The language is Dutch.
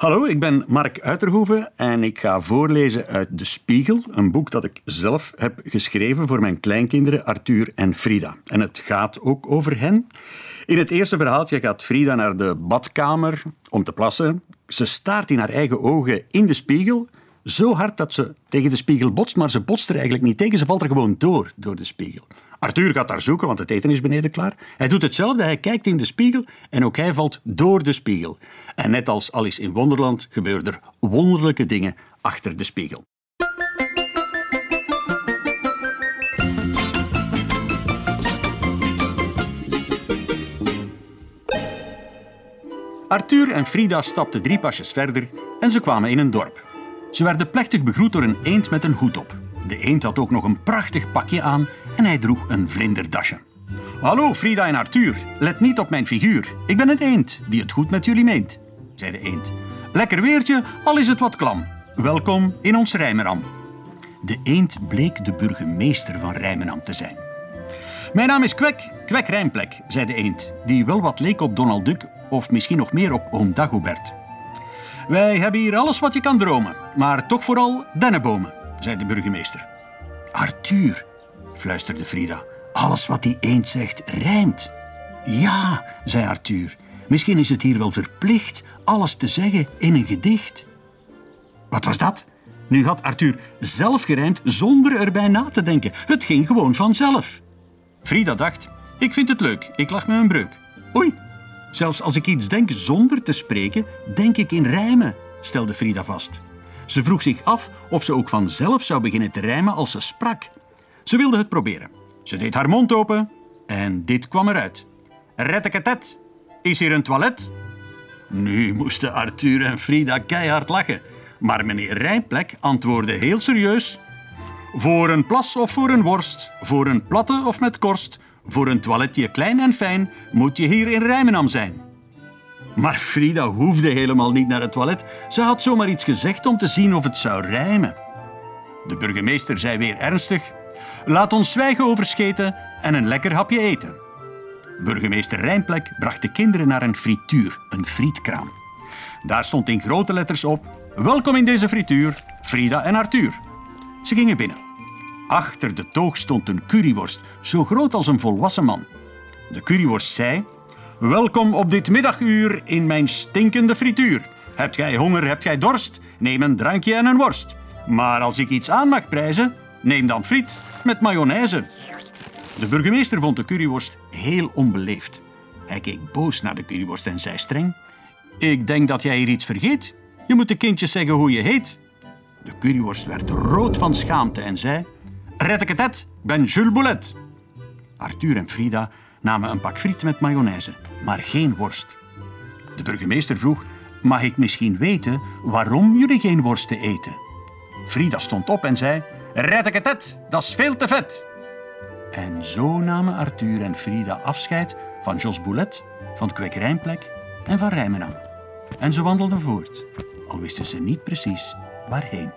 Hallo, ik ben Mark Uiterhoeven en ik ga voorlezen uit De Spiegel, een boek dat ik zelf heb geschreven voor mijn kleinkinderen Arthur en Frida. En het gaat ook over hen. In het eerste verhaaltje gaat Frida naar de badkamer om te plassen. Ze staart in haar eigen ogen in de spiegel, zo hard dat ze tegen de spiegel botst, maar ze botst er eigenlijk niet tegen, ze valt er gewoon door, door de spiegel. Arthur gaat daar zoeken, want het eten is beneden klaar. Hij doet hetzelfde, hij kijkt in de spiegel en ook hij valt door de spiegel. En net als Alice in Wonderland gebeuren er wonderlijke dingen achter de spiegel. Arthur en Frida stapten drie pasjes verder en ze kwamen in een dorp. Ze werden plechtig begroet door een eend met een hoed op. De eend had ook nog een prachtig pakje aan en hij droeg een vlinderdasje. Hallo Frida en Arthur, let niet op mijn figuur. Ik ben een eend die het goed met jullie meent, zei de eend. Lekker weertje, al is het wat klam. Welkom in ons Rijmenam. De eend bleek de burgemeester van Rijmenam te zijn. Mijn naam is Kwek, Kwek Rijmplek, zei de eend, die wel wat leek op Donald Duck of misschien nog meer op oom Dagobert. Wij hebben hier alles wat je kan dromen, maar toch vooral dennenbomen, zei de burgemeester. Arthur, fluisterde Frida, alles wat die eend zegt rijmt. Ja, zei Arthur, misschien is het hier wel verplicht alles te zeggen in een gedicht. Wat was dat? Nu had Arthur zelf gerijmd zonder erbij na te denken. Het ging gewoon vanzelf. Frida dacht, ik vind het leuk, ik lach me een breuk. Oei, zelfs als ik iets denk zonder te spreken, denk ik in rijmen, stelde Frida vast. Ze vroeg zich af of ze ook vanzelf zou beginnen te rijmen als ze sprak. Ze wilde het proberen. Ze deed haar mond open en dit kwam eruit. Retteketet, is hier een toilet? Nu moesten Arthur en Frida keihard lachen. Maar meneer Rijnplek antwoordde heel serieus... Voor een plas of voor een worst, voor een platte of met korst, voor een toiletje klein en fijn, moet je hier in Rijmenam zijn. Maar Frida hoefde helemaal niet naar het toilet. Ze had zomaar iets gezegd om te zien of het zou rijmen. De burgemeester zei weer ernstig: Laat ons zwijgen over scheten en een lekker hapje eten. Burgemeester Rijnplek bracht de kinderen naar een frituur, een frietkraam. Daar stond in grote letters op: Welkom in deze frituur, Frida en Arthur. Ze gingen binnen. Achter de toog stond een curryworst, zo groot als een volwassen man. De curryworst zei: Welkom op dit middaguur in mijn stinkende frituur. Hebt gij honger, hebt gij dorst? Neem een drankje en een worst. Maar als ik iets aan mag prijzen, neem dan friet met mayonaise. De burgemeester vond de curryworst heel onbeleefd. Hij keek boos naar de curryworst en zei streng: Ik denk dat jij hier iets vergeet. Je moet de kindjes zeggen hoe je heet. De curryworst werd rood van schaamte en zei: Retteketet, ik ben Jules Boulet. Arthur en Frida namen een pak friet met mayonaise, maar geen worst. De burgemeester vroeg: Mag ik misschien weten waarom jullie geen worsten eten? Frida stond op en zei: Retteketet, dat is veel te vet. En zo namen Arthur en Frida afscheid van Jos Boulet, van Kwekkerijnplek en van Rijmenam. En ze wandelden voort, al wisten ze niet precies waarheen.